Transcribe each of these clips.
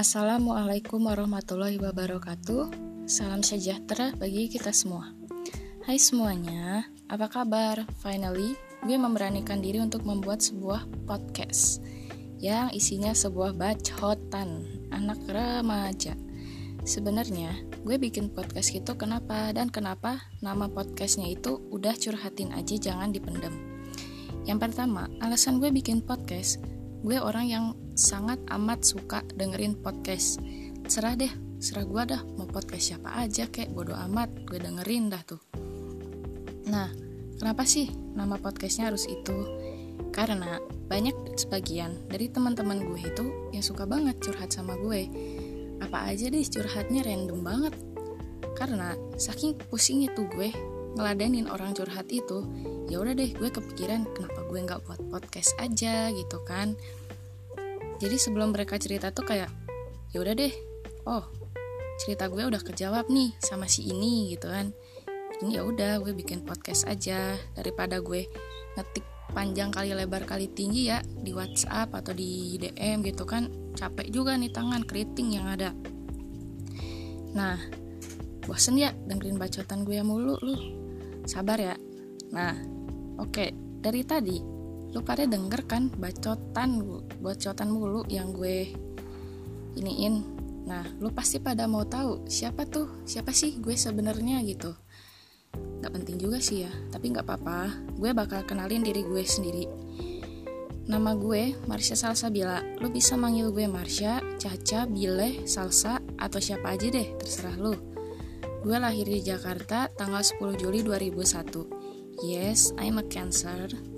Assalamualaikum warahmatullahi wabarakatuh. Salam sejahtera bagi kita semua. Hai semuanya, apa kabar? Finally, gue memberanikan diri untuk membuat sebuah podcast yang isinya sebuah bacotan anak remaja. Sebenarnya, gue bikin podcast itu kenapa dan kenapa nama podcastnya itu udah curhatin aja jangan dipendam. Yang pertama, alasan gue bikin podcast, gue orang yang sangat amat suka dengerin podcast. Serah deh, serah gue dah mau podcast siapa aja kayak bodo amat, gue dengerin dah tuh. Nah, kenapa sih nama podcastnya harus itu? Karena banyak sebagian dari teman-teman gue itu yang suka banget curhat sama gue. Apa aja deh curhatnya random banget. Karena saking pusingnya tuh gue ngeladenin orang curhat itu, ya udah deh gue kepikiran kenapa gue nggak buat podcast aja gitu kan jadi sebelum mereka cerita tuh kayak ya udah deh oh cerita gue udah kejawab nih sama si ini gitu kan. Ini ya udah gue bikin podcast aja daripada gue ngetik panjang kali lebar kali tinggi ya di WhatsApp atau di DM gitu kan. Capek juga nih tangan keriting yang ada. Nah bosen ya dengerin bacotan gue mulu lu. Sabar ya. Nah Oke, dari tadi lu pada denger kan bacotan bacotan mulu yang gue iniin. Nah, lu pasti pada mau tahu siapa tuh, siapa sih gue sebenarnya gitu. Gak penting juga sih ya, tapi gak apa-apa. Gue bakal kenalin diri gue sendiri. Nama gue Marsha Salsabila. Lu bisa manggil gue Marsha, Caca, Bile, Salsa, atau siapa aja deh, terserah lu. Gue lahir di Jakarta tanggal 10 Juli 2001 Yes, I'm a Cancer.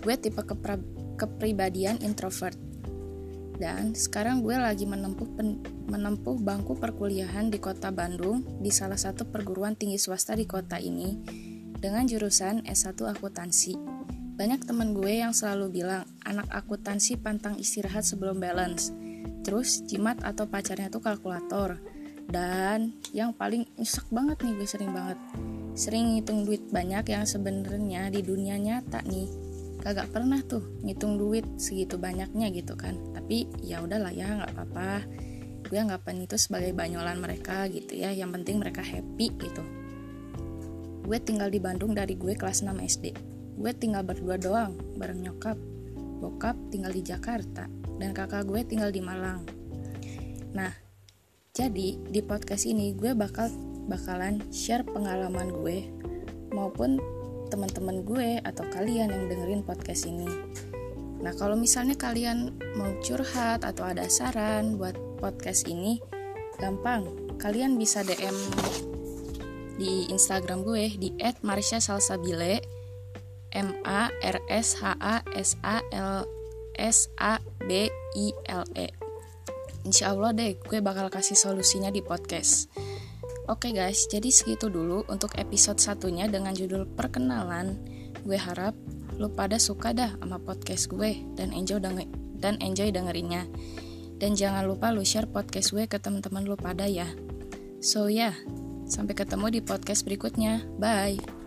Gue tipe kepribadian introvert. Dan sekarang gue lagi menempuh pen menempuh bangku perkuliahan di kota Bandung di salah satu perguruan tinggi swasta di kota ini dengan jurusan S1 akuntansi. Banyak temen gue yang selalu bilang anak akuntansi pantang istirahat sebelum balance. Terus jimat atau pacarnya tuh kalkulator. Dan yang paling nyesek banget nih gue sering banget sering ngitung duit banyak yang sebenarnya di dunia nyata nih kagak pernah tuh ngitung duit segitu banyaknya gitu kan. Tapi ya udahlah ya nggak apa-apa. Gue anggapan itu sebagai banyolan mereka gitu ya. Yang penting mereka happy gitu. Gue tinggal di Bandung dari gue kelas 6 SD gue tinggal berdua doang bareng nyokap. Bokap tinggal di Jakarta dan kakak gue tinggal di Malang. Nah jadi di podcast ini gue bakal bakalan share pengalaman gue maupun teman-teman gue atau kalian yang dengerin podcast ini. Nah, kalau misalnya kalian mau curhat atau ada saran buat podcast ini, gampang. Kalian bisa DM di Instagram gue di @marsha_salsabile M A R S H A S A L S A B I L E. Insya Allah deh, gue bakal kasih solusinya di podcast. Oke guys, jadi segitu dulu untuk episode satunya dengan judul perkenalan. Gue harap lu pada suka dah sama podcast gue dan enjoy denger dan enjoy dengerinnya. Dan jangan lupa lu share podcast gue ke teman-teman lu pada ya. So ya, yeah, sampai ketemu di podcast berikutnya. Bye.